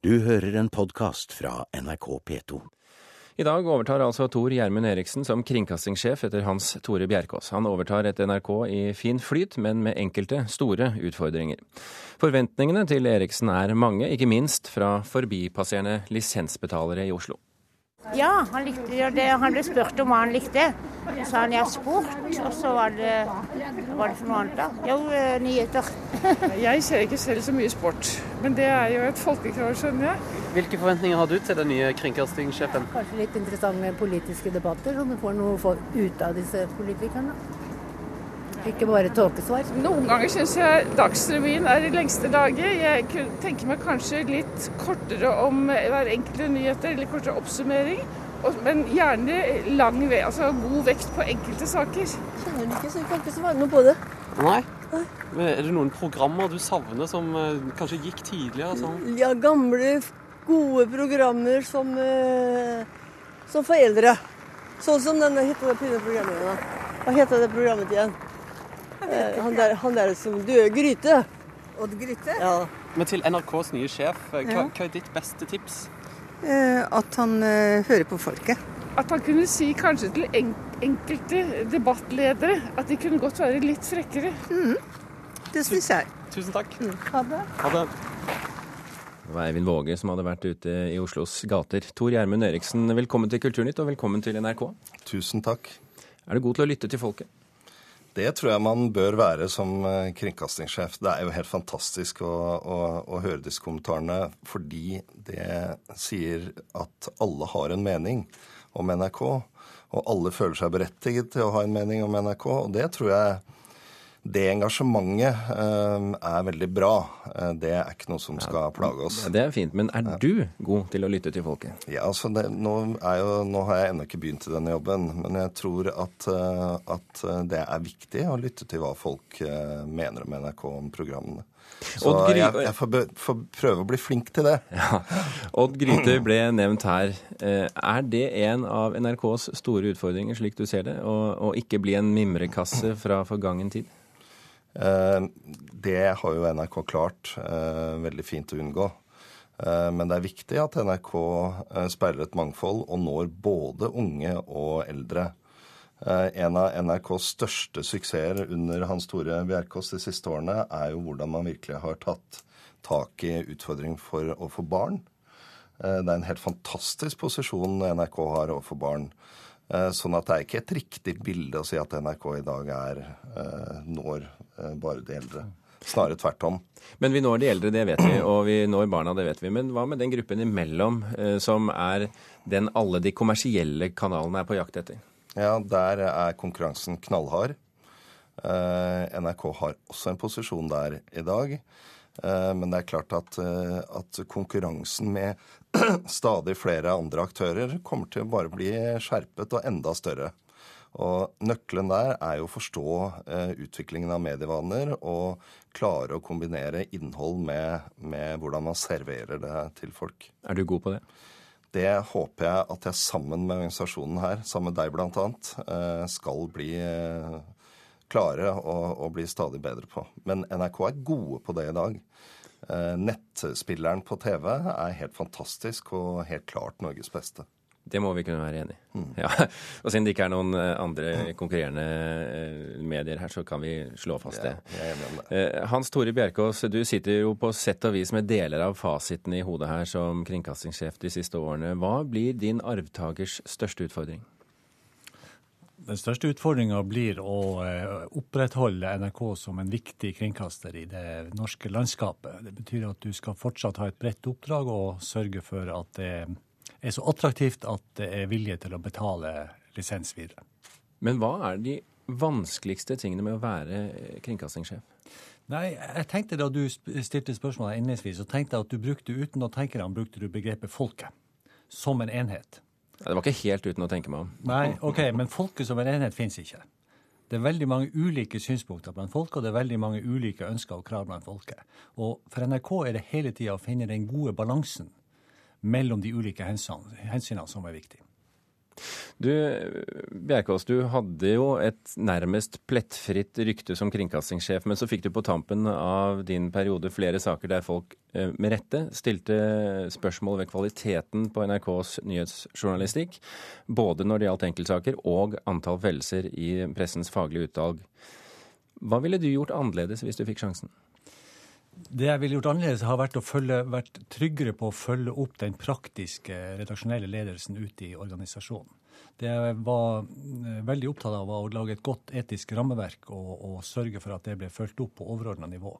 Du hører en podkast fra NRK P2. I dag overtar altså Tor Gjermund Eriksen som kringkastingssjef etter Hans Tore Bjerkås. Han overtar et NRK i fin flyt, men med enkelte store utfordringer. Forventningene til Eriksen er mange, ikke minst fra forbipasserende lisensbetalere i Oslo. Ja, han likte det. Han ble spurt om hva han likte. Så sa han ja, sport. Og så var det, hva var det for noe annet da? Jo, eh, nyheter. Jeg ser ikke selv så mye sport, men det er jo et folkekrav, skjønner jeg. Hvilke forventninger har du til den nye kringkastingssjefen? Kanskje litt interessante politiske debatter, så du får noe ut av disse politikerne. Ikke bare tåkesvar. Noen ganger syns jeg Dagsrevyen er i lengste laget. Jeg tenker meg kanskje litt kortere om hver enkelte nyheter, eller kortere oppsummering. Men gjerne lang vei, altså god vekt på enkelte saker. Kjenner du ikke, så jeg kan ikke svare noe på det. Nei? Men Er det noen programmer du savner som eh, kanskje gikk tidligere? Sånn? Ja, gamle, gode programmer som, uh, som foreldre. Sånn som denne heter det programmet. Hva heter det programmet igjen? Eh, han der, han der som døde Gryte. Odd Gryte? Ja. Men til NRKs nye sjef, hva, hva, hva er ditt beste tips? Eh, at han eh, hører på folket. At han kunne si kanskje til en, enkelte debattledere at de kunne godt være litt frekkere. Mm. Det syns jeg. Tusen takk. Mm. Ha det. Ha det. Det var Eivind Våge som hadde vært ute i Oslos gater. Tor Gjermund Eriksen, velkommen til Kulturnytt og velkommen til NRK. Tusen takk. Er du god til å lytte til folket? Det tror jeg man bør være som eh, kringkastingssjef. Det er jo helt fantastisk å, å, å høre disse kommentarene, fordi det sier at alle har en mening om NRK. Og alle føler seg berettiget til å ha en mening om NRK. Og det tror jeg det engasjementet eh, er veldig bra. Eh, det er ikke noe som skal plage oss. Det er fint, men er du god til å lytte til folket? Ja, altså det, nå, jo, nå, har jeg ennå ikke begynt i denne jobben, men jeg tror at, eh, at, det er viktig å lytte til hva folk mener om NRK om programmene. Så jeg, jeg får, får, prøve å bli flink til det. Ja. Odd Gryte ble nevnt her. Er det en av NRKs store utfordringer, slik du ser det? Å, å ikke bli en mimrekasse fra forgangen tid? Eh, det har jo NRK klart eh, veldig fint å unngå. Eh, men det er viktig at NRK speiler et mangfold og når både unge og eldre. En av NRKs største suksesser under Hans Tore Bjerkås de siste årene er jo hvordan man virkelig har tatt tak i utfordringen for å få barn. Det er en helt fantastisk posisjon NRK har overfor barn. Eh, sånn at det er ikke et riktig bilde å si at NRK i dag er, eh, når eh, bare de eldre. Snarere tvert om. Men vi når de eldre, det vet vi, og vi når barna, det vet vi. Men hva med den gruppen imellom, som er den alle de kommersielle kanalene er på jakt etter? Ja, der er konkurransen knallhard. NRK har også en posisjon der i dag. Men det er klart at, at konkurransen med stadig flere andre aktører kommer til å bare bli skjerpet og enda større. Og Nøkkelen der er jo å forstå eh, utviklingen av medievaner og klare å kombinere innhold med, med, hvordan man serverer det til folk. Er du god på det? Det håper jeg at jeg sammen med organisasjonen her, sammen med deg bl.a., eh, skal bli eh, klare å, å bli stadig bedre på. Men NRK er gode på det i dag. Eh, nettspilleren på TV er helt fantastisk og helt klart Norges beste. Det må vi kunne være enig i. Mm. Ja. Og siden det ikke er noen eh, andre konkurrerende eh, medier her, så kan vi slå fast det. Ja, det. Hans Tore Bjerkås, du sitter jo på sett og vis med deler av fasiten i hodet her som kringkastingssjef de siste årene. Hva blir din arvtakers største utfordring? Den største utfordringa blir å eh, opprettholde NRK som en viktig kringkaster i det norske landskapet. Det betyr at du skal fortsatt ha et bredt oppdrag og sørge for at det er så attraktivt at det er vilje til å betale lisens videre. Men hva er de vanskeligste tingene med å være kringkastingssjef? Nei, jeg tenkte Da du stilte spørsmålet innledningsvis, så tenkte jeg at du brukte uten å tenke deg om, brukte du begrepet folket som en enhet. Det var ikke helt uten å tenke meg om. Nei, ok, men folket som en enhet fins ikke. Det er veldig mange ulike synspunkter blant folk, og det er veldig mange ulike ønsker og krav blant folket. Og for NRK er det hele tida å finne den gode balansen mellom de ulike hensynene som er viktig. Du, Bjerkås, du hadde jo et nærmest plettfritt rykte som kringkastingssjef, men så fikk du på tampen av din periode flere saker der folk eh, med rette stilte spørsmål ved kvaliteten på NRKs nyhetsjournalistikk, både når det gjaldt enkeltsaker og antall fellelser i pressens faglige utvalg. Hva ville du gjort annerledes hvis du fikk sjansen? Det jeg ville gjort annerledes, har vært å følge, vært tryggere på å følge opp den praktiske redaksjonelle ledelsen ute i organisasjonen. Det jeg var eh, veldig opptatt av, var å lage et godt etisk rammeverk og, og sørge for at det ble fulgt opp på overordna nivå.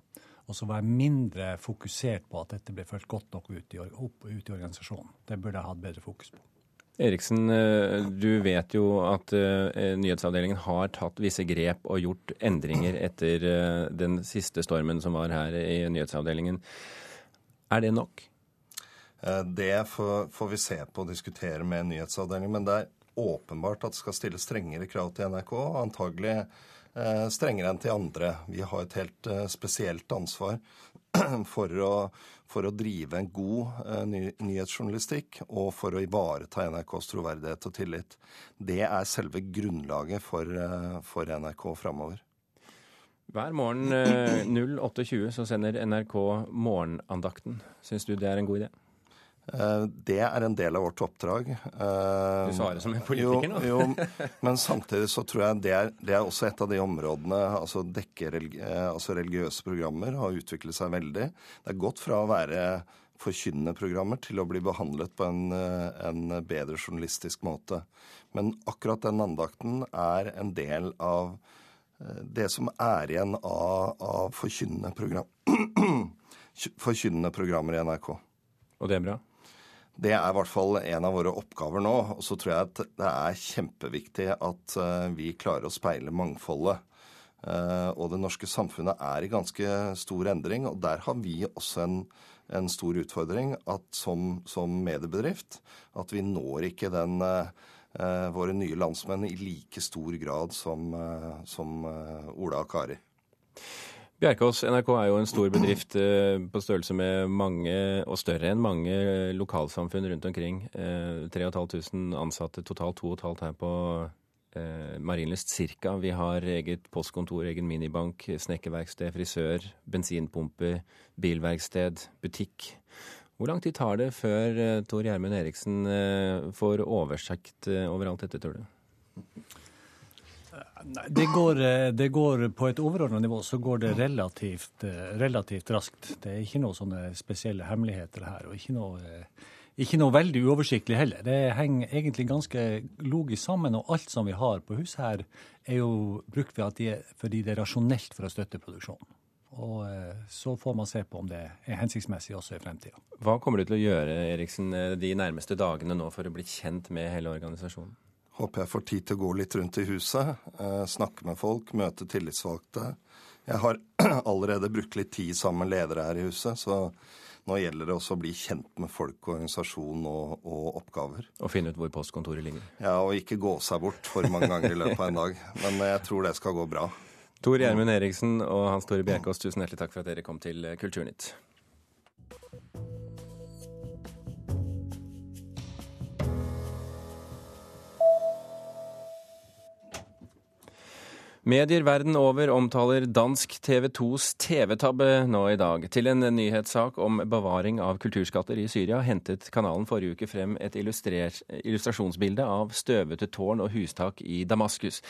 Og så var jeg mindre fokusert på at dette ble fulgt godt nok ut i, opp ut i organisasjonen. Det burde jeg hatt bedre fokus på. Eriksen, eh, du vet jo at eh, nyhetsavdelingen har tatt visse grep og gjort endringer etter eh, den siste stormen som var her i nyhetsavdelingen. Er det nok? Det får vi se på og diskutere med nyhetsavdelingen. Men det er åpenbart at det skal stilles strengere krav til NRK. Antagelig strengere enn til andre. Vi har et helt spesielt ansvar for å, for å drive en god ny, nyhetsjournalistikk og for å ivareta NRKs troverdighet og tillit. Det er selve grunnlaget for, uh, for NRK framover. Hver morgen uh, eh, 08.20 så sender NRK Morgenandakten. Syns du det er en god idé? Eh, det er en del av vårt oppdrag. Eh, du svarer som en politiker nå. jo, jo, men samtidig så tror jeg det er, det er også et av de områdene altså dekke eh, altså religiøse programmer har utviklet seg veldig. Det er gått fra å være forkynnende programmer til å bli behandlet på en, en bedre journalistisk måte. Men akkurat den andakten er en del av det som er igjen av, av forkynnende, program programmer i NRK. Og det er bra? Det er i hvert fall en av våre oppgaver nå. Og så tror jeg at det er kjempeviktig at eh, vi klarer å speile mangfoldet. Eh, og det norske samfunnet er i ganske stor endring, og der har vi også en, en stor utfordring som, som, mediebedrift at vi når ikke den uh, våre nye landsmenn i like stor grad som, som Ola og Kari. Bjerkås, NRK er jo en stor bedrift eh, på størrelse med mange, og større enn mange lokalsamfunn rundt omkring. 3500 eh, ansatte, totalt 2,5 her på eh, Marienlyst cirka. Vi har eget postkontor, egen minibank, snekkerverksted, frisør, bensinpumpe, bilverksted, butikk. Hvor lang tid tar det før Tor Gjermund Eriksen får oversikt over alt dette, tror du? Nei, det går, eh, det går, På et overordna nivå så går det relativt, eh, relativt, raskt. Det er ikke noen sånne spesielle hemmeligheter her. og ikke noe, eh, ikke noe veldig uoversiktlig heller. Det henger egentlig ganske logisk sammen. Og alt som vi har på huset her, er jo brukt fordi det er rasjonelt for å støtte produksjonen. Og så får man se på om det er hensiktsmessig også i fremtida. Hva kommer du til å gjøre Eriksen, de nærmeste dagene nå for å bli kjent med hele organisasjonen? Håper jeg får tid til å gå litt rundt i huset, eh, snakke med folk, møte tillitsvalgte. Jeg har allerede brukt litt tid sammen med ledere her i huset, så nå gjelder det også å bli kjent med folk, organisasjon og, og, oppgaver. Og finne ut hvor postkontoret ligger. Ja, og ikke gå seg bort for mange ganger i løpet av en dag. Men jeg tror det skal gå bra. Tor Gjermund Eriksen og Hans Tore Bjerkås, tusen hjertelig takk for at dere kom til Kulturnytt. Medier verden over omtaler dansk TV 2s TV-tabbe nå i dag. Til en nyhetssak om bevaring av kulturskatter i Syria hentet kanalen forrige uke frem et illustrasjonsbilde av støvete tårn og hustak i Damaskus.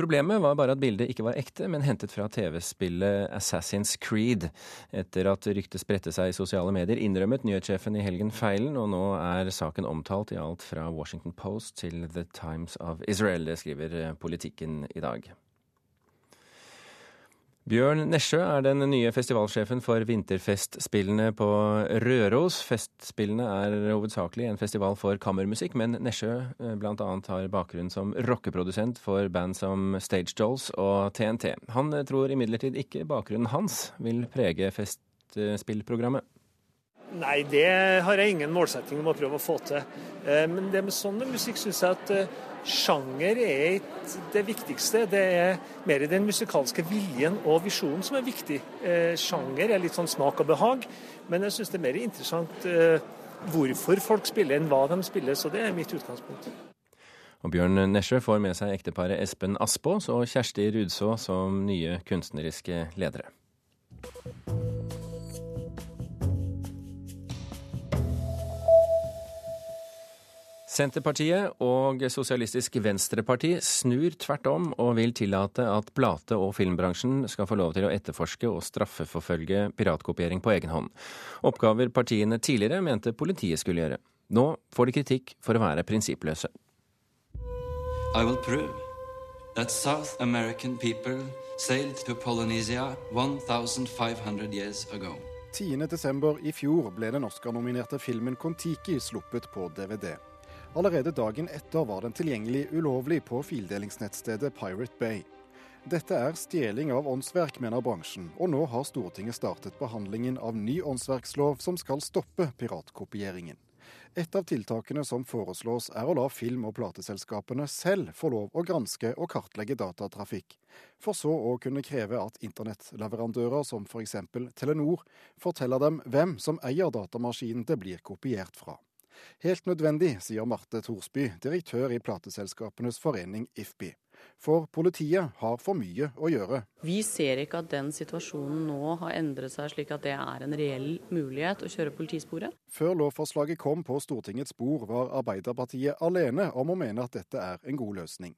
Problemet var bare at bildet ikke var ekte, men hentet fra TV-spillet Assassin's Creed. Etter at ryktet spredte seg i sosiale medier, innrømmet nyhetssjefen i helgen feilen, og nå er saken omtalt i alt fra Washington Post til The Times of Israel. Det skriver Politikken i dag. Bjørn Nesjø er den nye festivalsjefen for vinterfestspillene på Røros. Festspillene er hovedsakelig en festival for kammermusikk, men Nesjø eh, bl.a. har bakgrunn som rockeprodusent for band som Stage Dolls og TNT. Han tror imidlertid ikke bakgrunnen hans vil prege festspillprogrammet. Nei, det har jeg ingen målsetting om å prøve å få til. Eh, men det med sånn musikk syns jeg at eh, sjanger er ikke det viktigste. Det er mer den musikalske viljen og visjonen som er viktig. Eh, sjanger er litt sånn smak og behag, men jeg syns det er mer interessant hvorfor folk spiller enn hva de spiller. Så det er mitt utgangspunkt. Og Bjørn Nesjø får med seg ekteparet Espen Aspås og Kjersti Rudså som nye kunstneriske ledere. Senterpartiet og Sosialistisk Venstreparti snur tvert om og vil tillate at plate- og filmbransjen skal få lov til å etterforske og straffeforfølge piratkopiering på egen hånd. Oppgaver partiene tidligere mente politiet skulle gjøre. Nå får de kritikk for å være prinsippløse. I will prove that South American people sailed to Polynesia 1500 years ago. 10.12. i fjor ble den Oscar-nominerte filmen Kon-Tiki sluppet på DVD. Allerede dagen etter var den tilgjengelig ulovlig på fildelingsnettstedet Pirate Bay. Dette er stjeling av åndsverk, mener bransjen, og nå har Stortinget startet behandlingen av ny åndsverkslov som skal stoppe piratkopieringen. Et av tiltakene som foreslås er å la film- og plateselskapene selv få lov å granske og kartlegge datatrafikk, for så å kunne kreve at internettleverandører som f.eks. Telenor forteller dem hvem som eier datamaskinen det blir kopiert fra. Helt nødvendig, sier Marte Thorsby, direktør i plateselskapenes forening IFPI. For politiet har for mye å gjøre. Vi ser ikke at den situasjonen nå har endret seg slik at det er en reell mulighet å kjøre politisporet. Før lovforslaget kom på Stortingets bord, var Arbeiderpartiet alene om å mene at dette er en god løsning.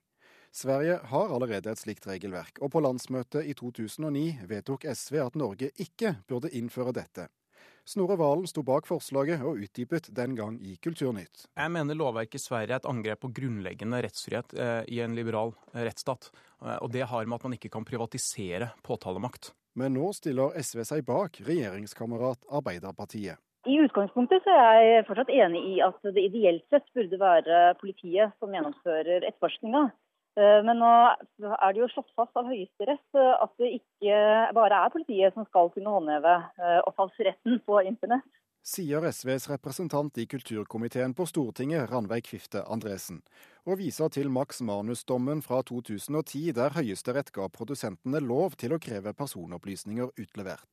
Sverige har allerede et slikt regelverk, og på landsmøtet i 2009 vedtok SV at Norge ikke burde innføre dette. Snorre Valen sto bak forslaget og utdypet den gang i Kulturnytt. Jeg mener lovverket i Sverige er et angrep på grunnleggende rettsfrihet eh, i en liberal eh, rettsstat. Eh, og det har med at man ikke kan privatisere påtalemakt. Men nå stiller SV seg bak regjeringskamerat Arbeiderpartiet. I utgangspunktet så er jeg fortsatt enig i at det ideelt sett burde være politiet som gjennomfører etterforskninga. Eh, men nå er det jo slått fast av Høyesterett eh, at det ikke bare er politiet som skal kunne håndheve eh, opphavsretten på internett. Sier SVs representant i kulturkomiteen på Stortinget, Ranveig Kvifte Andresen, og viser til Max Manus-dommen fra 2010 der Høyesterett ga produsentene lov til å kreve personopplysninger utlevert.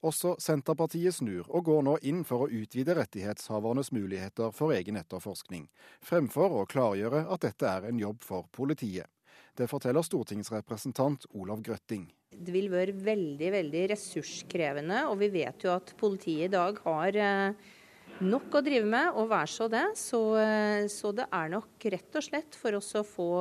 Også Senterpartiet snur, og går nå inn for å utvide rettighetshavernes muligheter for egen etterforskning, fremfor å klargjøre at dette er en jobb for politiet. Det forteller stortingsrepresentant Olav Grøtting. Det vil være veldig, veldig ressurskrevende, og vi vet jo at politiet i dag har eh, nok å drive med, og vær så det. Så, eh, så det er nok rett og slett for oss å få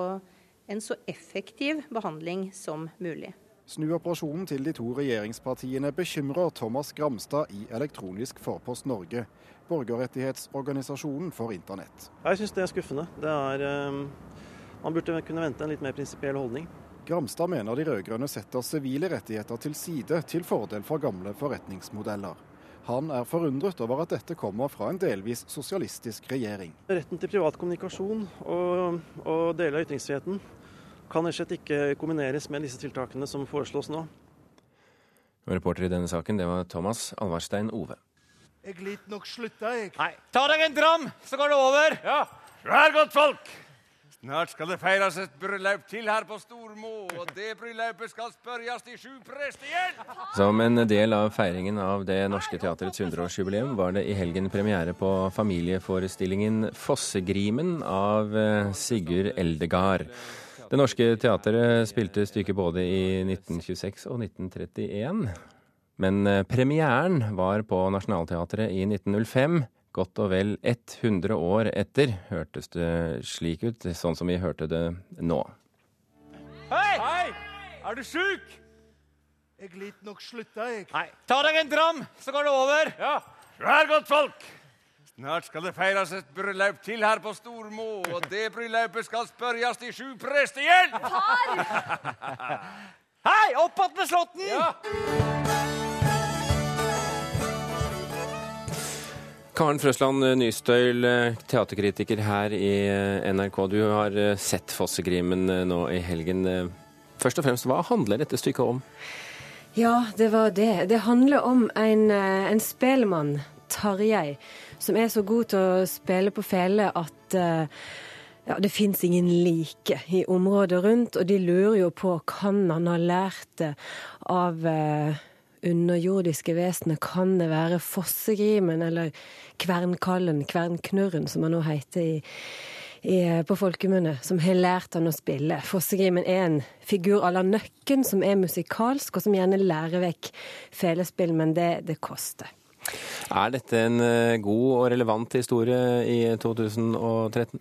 en så effektiv behandling som mulig. Snuoperasjonen til de to regjeringspartiene bekymrer Thomas Gramstad i Elektronisk Forpost Norge, borgerrettighetsorganisasjonen for internett. Jeg syns det er skuffende. Det er, um, man burde kunne vente en litt mer prinsipiell holdning. Gramstad mener de rød-grønne setter sivile rettigheter til side til fordel for gamle forretningsmodeller. Han er forundret over at dette kommer fra en delvis sosialistisk regjering. Retten til privat kommunikasjon og, og deler av ytringsfriheten kan rett og slett ikke kombineres med disse tiltakene som foreslås nå. Reporter i denne saken, det var Thomas Alvarstein Ove. Jeg litt nok slutta, jeg. Nei, ta deg en dram, så går det over. Ja, Vær godt folk. Snart skal det feires et bryllup til her på Stormo, og det bryllupet skal spørres i sju prest! Som en del av feiringen av Det Norske Teatrets 100-årsjubileum var det i helgen premiere på familieforestillingen 'Fossegrimen' av eh, Sigurd Eldegard. Det Norske Teatret spilte stykket både i 1926 og 1931. Men eh, premieren var på Nationaltheatret i 1905. Godt og vel 100 år etter hørtes det slik ut, sånn som vi hørte det nå. Hei! Hei! Er du sjuk? Jeg litt nok slutta, jeg. Nei, ta deg en dram, så går det over. Ja. Vær godt folk. Snart skal det feires et bryllup til her på Stormo, og det bryllupet skal spørres de sju prestegjeld! Far! Hei, opp att med slåtten! Ja. Karen Frøsland Nystøyl, teaterkritiker her i NRK. Du har sett Fossegrimen nå i helgen. Først og fremst, hva handler dette stykket om? Ja, det var det. Det handler om en, en spellemann, Tarjei, som er så god til å spille på fele at ja, det fins ingen like i området rundt, og de lurer jo på kan han ha lært det av underjordiske vesener. Kan det være Fossegrimen eller Kvernkallen, Kvernknurren, som han nå heter i, i, på folkemunne, som har lært han å spille. Fossegrimen er en figur à la Nøkken, som er musikalsk, og som gjerne lærer vekk felespill, men det, det koster. Er dette en eh, god og relevant historie i 2013?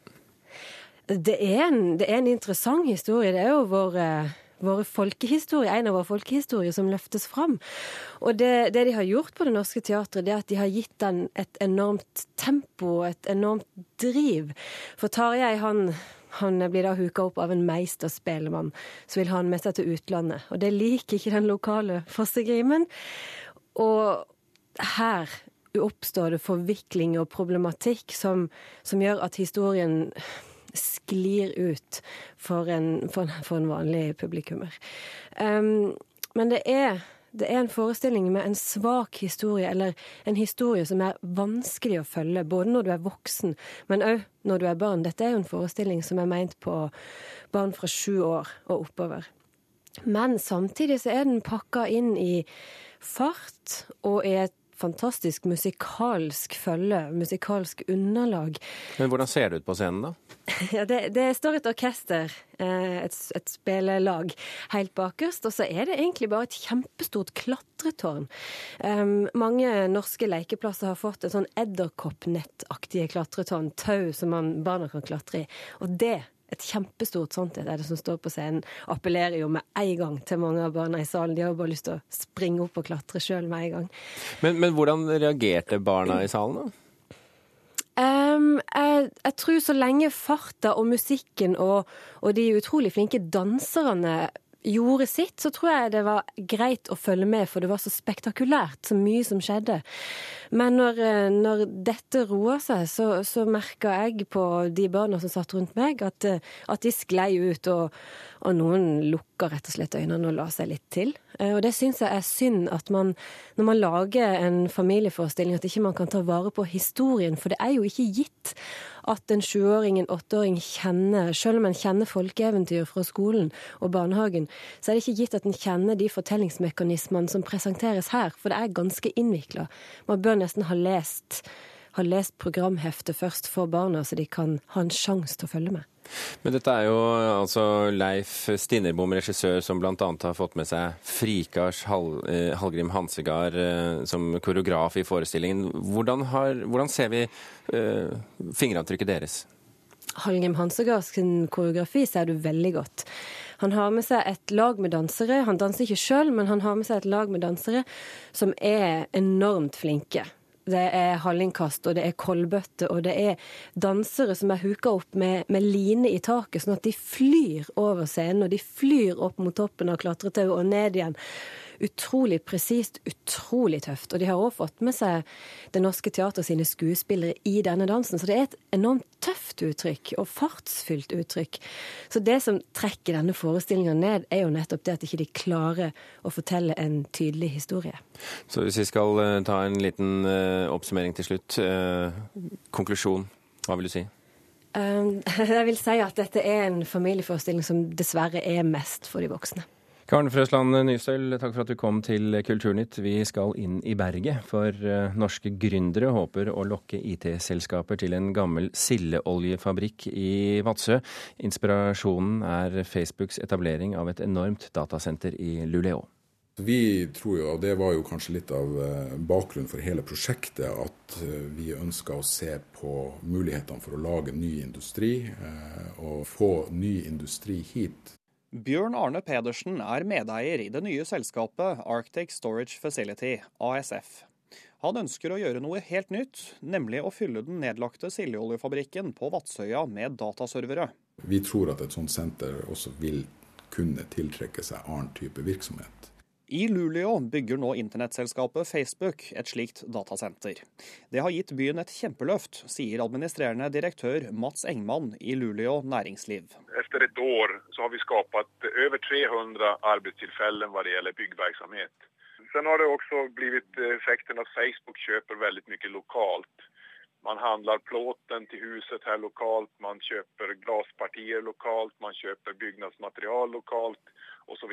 Det er en, det er en interessant historie. Det er jo vår eh, våre folkehistorie, en av våre folkehistorier som løftes fram. Og det, det, de har gjort på Det Norske Teatret, det er at de har gitt den et enormt tempo, et enormt driv. For Tarjei, han han blir da huka opp av en meisterspelemann som vil ha han med seg til utlandet. Og det liker ikke den lokale fossegrimen. Og her oppstår det forvikling og problematikk som, som gjør at historien sklir ut for en, for for en vanlig publikummer. Um, men det er, det er en forestilling med en svak historie, eller en historie som er vanskelig å følge, både når du er voksen, men òg når du er barn. Dette er jo en forestilling som er meint på barn fra sju år og oppover. Men samtidig så er den pakka inn i fart og i et fantastisk musikalsk følge, musikalsk underlag. Men hvordan ser det ut på scenen, da? Ja, det, det står et orkester, eh, et, et spillelag, helt bakerst. Og så er det egentlig bare et kjempestort klatretårn. Um, mange norske lekeplasser har fått et sånn edderkoppnettaktige klatretårn, tau som man, barna kan klatre i. Og det et kjempestort sånt er det som står på scenen. Appellerer jo med en gang til mange av barna i salen. De har jo bare lyst til å springe opp og klatre sjøl med en gang. Men, men, hvordan reagerte barna i salen, da? Um, jeg, jeg, tror så lenge farta og musikken og, og de utrolig flinke danserne gjorde sitt, så tror jeg det var greit å følge med, for det var så spektakulært, så mye som skjedde. Men når, eh, når dette roer seg, så, så merka jeg på de barna som satt rundt meg, at, eh, at de sklei ut, og, og noen lukka rett og slett øynene og la seg litt til. Eh, og det syns jeg er synd, at man når man lager en familieforestilling, at ikke man kan ta vare på historien, for det er jo ikke gitt at en sjuåring, en åtteåring kjenner Selv om en kjenner folkeeventyr fra skolen og barnehagen, så er det ikke gitt at en kjenner de fortellingsmekanismene som presenteres her, for det er ganske innvikla. Man bør nesten ha lest, ha lest programheftet først for barna, så de kan ha en sjanse til å følge med. Men dette er jo altså Leif Stinnerbom, regissør, som bl.a. har fått med seg Frikars Hall, eh, Hallgrim Hansegard eh, som koreograf i forestillingen. Hvordan, har, hvordan ser vi uh, fingeravtrykket deres? Hallgrim Hansegards koreografi ser du veldig godt. Han har med seg et lag med dansere. Han danser ikke sjøl, men han har med seg et lag med dansere som er enormt flinke det er hallingkast, og det er kolbøtte, og det er dansere som er huka opp med, med, line i taket, sånn at de flyr over scenen, og de flyr opp mot toppen av klatretauet og ned igjen utrolig presist, utrolig tøft. Og de har òg fått med seg Det Norske Teatret sine skuespillere i denne dansen. Så det er et enormt tøft uttrykk, og fartsfylt uttrykk. Så det som trekker denne forestillinga ned, er jo nettopp det at ikke de klarer å fortelle en tydelig historie. Så hvis vi skal uh, ta en liten uh, oppsummering til slutt. Uh, konklusjon, hva vil du si? Jeg vil si at dette er en familieforestilling som dessverre er mest for de voksne. Karen Frøsland Nystøl, takk for at du kom til Kulturnytt. Vi skal inn i berget, for eh, norske gründere håper å lokke IT-selskaper til en gammel sildeoljefabrikk i Vadsø. Inspirasjonen er Facebooks etablering av et enormt datasenter i Luleå. Vi tror jo, og det var jo kanskje litt av eh, bakgrunnen for hele prosjektet, at eh, vi ønska å se på mulighetene for å lage ny industri, og få ny industri hit. Bjørn Arne Pedersen er medeier i det nye selskapet Arctic Storage Facility, ASF. Han ønsker å gjøre noe helt nytt, nemlig å fylle den nedlagte sildeoljefabrikken på Vadsøya med dataservere. Vi tror at et sånt senter også vil kunne tiltrekke seg annen type virksomhet. I Luleå bygger nå internettselskapet Facebook et slikt datasenter. Det har gitt byen et kjempeløft, sier administrerende direktør Mats Engman i Luleå næringsliv. Etter et år så har vi skapt over 300 arbeidstilfeller hva det gjelder byggvirksomhet. Sen har det også blitt effekten at Facebook kjøper veldig mye lokalt. Man handler plåten til huset her lokalt, man kjøper glasspartier lokalt, man kjøper bygningsmaterial lokalt osv.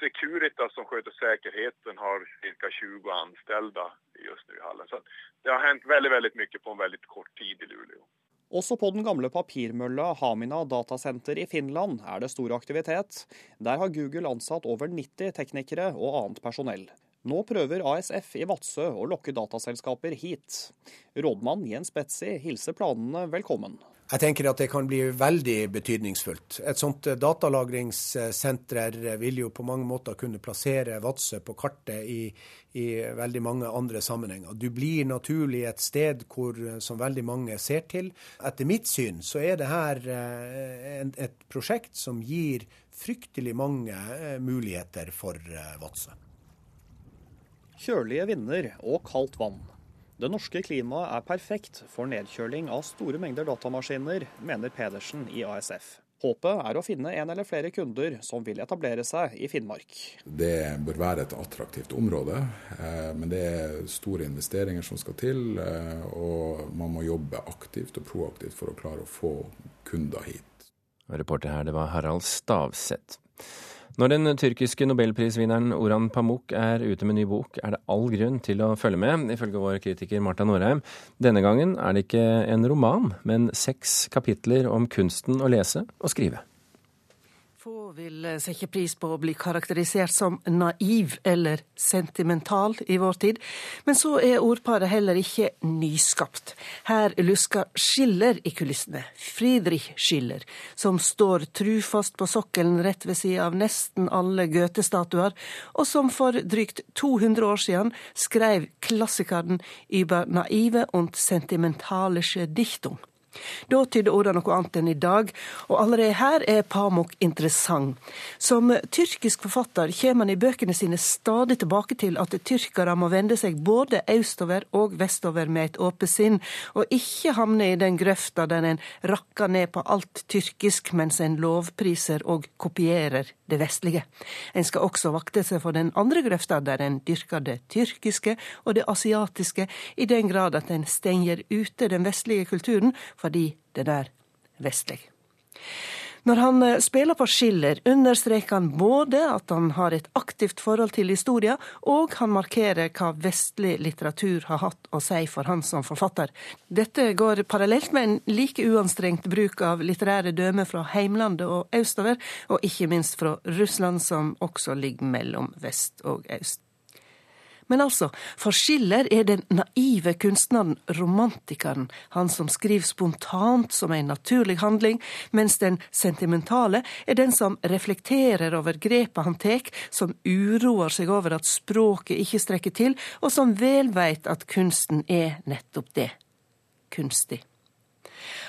Securitas som sköter säkerheten har cirka 20 anställda just nu i hallen. Så det har hänt väldigt, väldigt mycket på en väldigt kort tid i Luleå. Også på den gamle papirmølla Hamina datasenter i Finland er det stor aktivitet. Der har Google ansatt over 90 teknikere og annet personell. Nå prøver ASF i Vadsø å lokke dataselskaper hit. Rådmann Jens Betzy hilser planene velkommen. Jeg tenker at det kan bli veldig betydningsfullt. Et sånt datalagringssenter vil jo på mange måter kunne plassere Vadsø på kartet i, i, veldig mange andre sammenhenger. Du blir naturlig et sted hvor, som veldig mange ser til. Etter mitt syn så er det her et prosjekt som gir fryktelig mange muligheter for Vadsø. Kjølige vinder og kaldt vann. Det norske klimaet er perfekt for nedkjøling av store mengder datamaskiner, mener Pedersen i ASF. Håpet er å finne en eller flere kunder som vil etablere seg i Finnmark. Det bør være et attraktivt område, men det er store investeringer som skal til. Og man må jobbe aktivt og proaktivt for å klare å få kunder hit. Reporter her, det var Harald Stavseth. Når den tyrkiske nobelprisvinneren Oran Pamuk er ute med ny bok, er det all grunn til å følge med, ifølge vår kritiker Marta Norheim. Denne gangen er det ikke en roman, men seks kapitler om kunsten å lese og skrive. Få vil sette pris på å bli karakterisert som naiv eller sentimental i vår tid, men så er ordparet heller ikke nyskapt. Her lusker Schiller i kulissene, Friedrich Schiller, som står trufast på sokkelen rett ved sida av nesten alle Goethe-statuer, og som for drygt 200 år siden skrev klassikeren über naive und sentimentalische Dichtung. Da tydde orda noe annet enn i dag, og allerede her er Pamuk interessant. Som tyrkisk forfatter kommer han i bøkene sine stadig tilbake til at tyrkere må vende seg både østover og vestover med et åpent sinn, og ikke havne i den grøfta der en rakker ned på alt tyrkisk mens en lovpriser og kopierer det vestlige. En skal også vakte seg for den andre grøfta der en dyrker det tyrkiske og det asiatiske, i den grad at en stenger ute den vestlige kulturen fordi den er vestlig. Når han spiller på Schiller, understreker han både at han har et aktivt forhold til historia, og han markerer hva vestlig litteratur har hatt å si for han som forfatter. Dette går parallelt med en like uanstrengt bruk av litterære dømmer fra heimlandet og østover, og ikke minst fra Russland, som også ligger mellom vest og øst. Men altså, for Schiller er den naive kunstneren romantikeren, han som skriver spontant som en naturlig handling, mens den sentimentale er den som reflekterer over grepet han tek, som uroer seg over at språket ikke strekker til, og som vel veit at kunsten er nettopp det kunstig.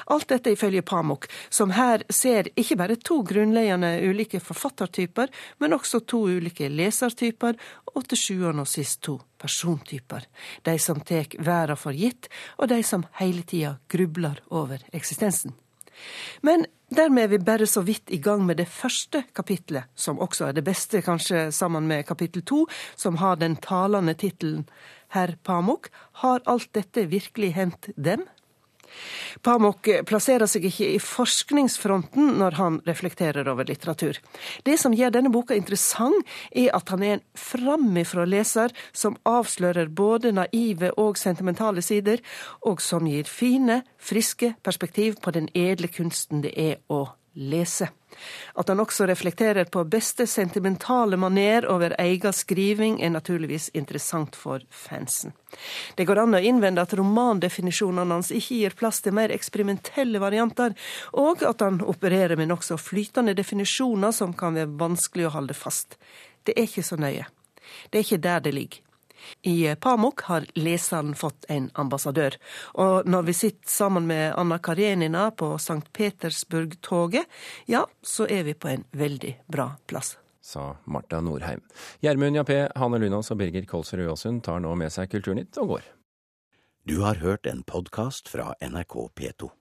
Alt dette ifølge Pamuk, som her ser ikke bare to grunnleggende ulike forfattertyper, men også to ulike lesertyper, og til sjuende og sist to persontyper. De som tar verda for gitt, og de som hele tida grubler over eksistensen. Men dermed er vi bare så vidt i gang med det første kapitlet, som også er det beste, kanskje sammen med kapittel to, som har den talende tittelen Herr Pamuk, har alt dette virkelig hendt dem? Pamuk plasserer seg ikke i forskningsfronten når han reflekterer over litteratur. Det som gjør denne boka interessant, er at han er en framifrå leser som avslører både naive og sentimentale sider, og som gir fine, friske perspektiv på den edle kunsten det er å lese. At han også reflekterer på beste sentimentale maner over egen skriving, er naturligvis interessant for fansen. Det går an å innvende at romandefinisjonene hans ikke gir plass til mer eksperimentelle varianter, og at han opererer med nokså flytende definisjoner som kan være vanskelig å holde fast. Det er ikke så nøye. Det er ikke der det ligger. I Pamuk har leseren fått en ambassadør, og når vi sitter sammen med Anna Karenina på St. Petersburg-toget, ja, så er vi på en veldig bra plass. Sa Marta Norheim. Gjermund Jappé, Hanne Lunås og Birger Kolsrud Jåsund tar nå med seg Kulturnytt og går. Du har hørt en podkast fra NRK P2.